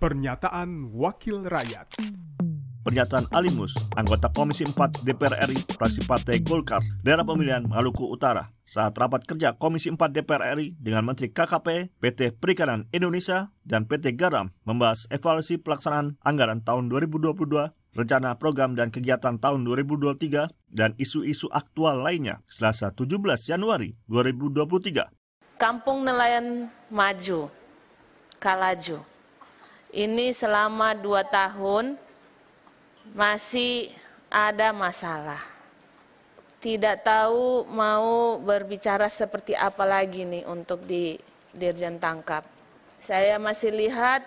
Pernyataan Wakil Rakyat Pernyataan Alimus, anggota Komisi 4 DPR RI, fraksi Partai Golkar, daerah pemilihan Maluku Utara, saat rapat kerja Komisi 4 DPR RI dengan Menteri KKP, PT Perikanan Indonesia, dan PT Garam membahas evaluasi pelaksanaan anggaran tahun 2022, rencana program dan kegiatan tahun 2023, dan isu-isu aktual lainnya selasa 17 Januari 2023. Kampung Nelayan Maju, Kalaju. Ini selama dua tahun masih ada masalah. Tidak tahu mau berbicara seperti apa lagi nih untuk di Dirjen Tangkap. Saya masih lihat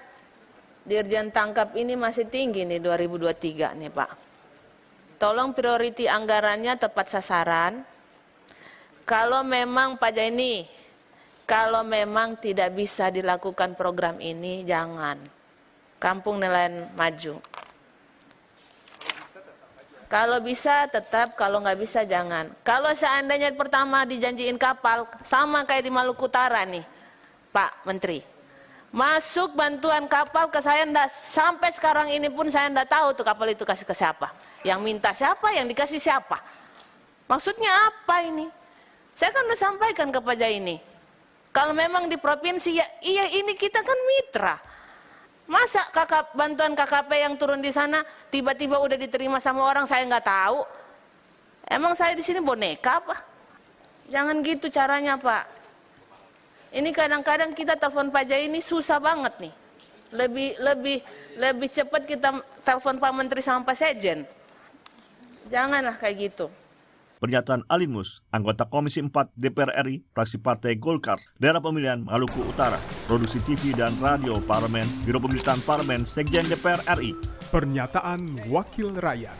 Dirjen Tangkap ini masih tinggi nih 2023 nih Pak. Tolong prioriti anggarannya tepat sasaran. Kalau memang Pak Jaini, kalau memang tidak bisa dilakukan program ini, jangan. Kampung Nelayan Maju. Kalau bisa tetap, kalau nggak bisa jangan. Kalau seandainya pertama dijanjiin kapal, sama kayak di Maluku Utara nih, Pak Menteri. Masuk bantuan kapal ke saya enggak, sampai sekarang ini pun saya enggak tahu tuh kapal itu kasih ke siapa. Yang minta siapa, yang dikasih siapa. Maksudnya apa ini? Saya kan udah sampaikan ke Pak ini. Kalau memang di provinsi, ya iya ini kita kan mitra. Masa kakak bantuan KKP yang turun di sana tiba-tiba udah diterima sama orang saya nggak tahu. Emang saya di sini boneka apa? Jangan gitu caranya Pak. Ini kadang-kadang kita telepon Pak Jai ini susah banget nih. Lebih lebih lebih cepat kita telepon Pak Menteri sama Pak Sejen. Janganlah kayak gitu. Pernyataan Alimus, anggota Komisi 4 DPR RI, fraksi Partai Golkar, daerah pemilihan Maluku Utara, produksi TV dan radio Parlemen, Biro Pemerintahan Parlemen, Sekjen DPR RI. Pernyataan Wakil Rakyat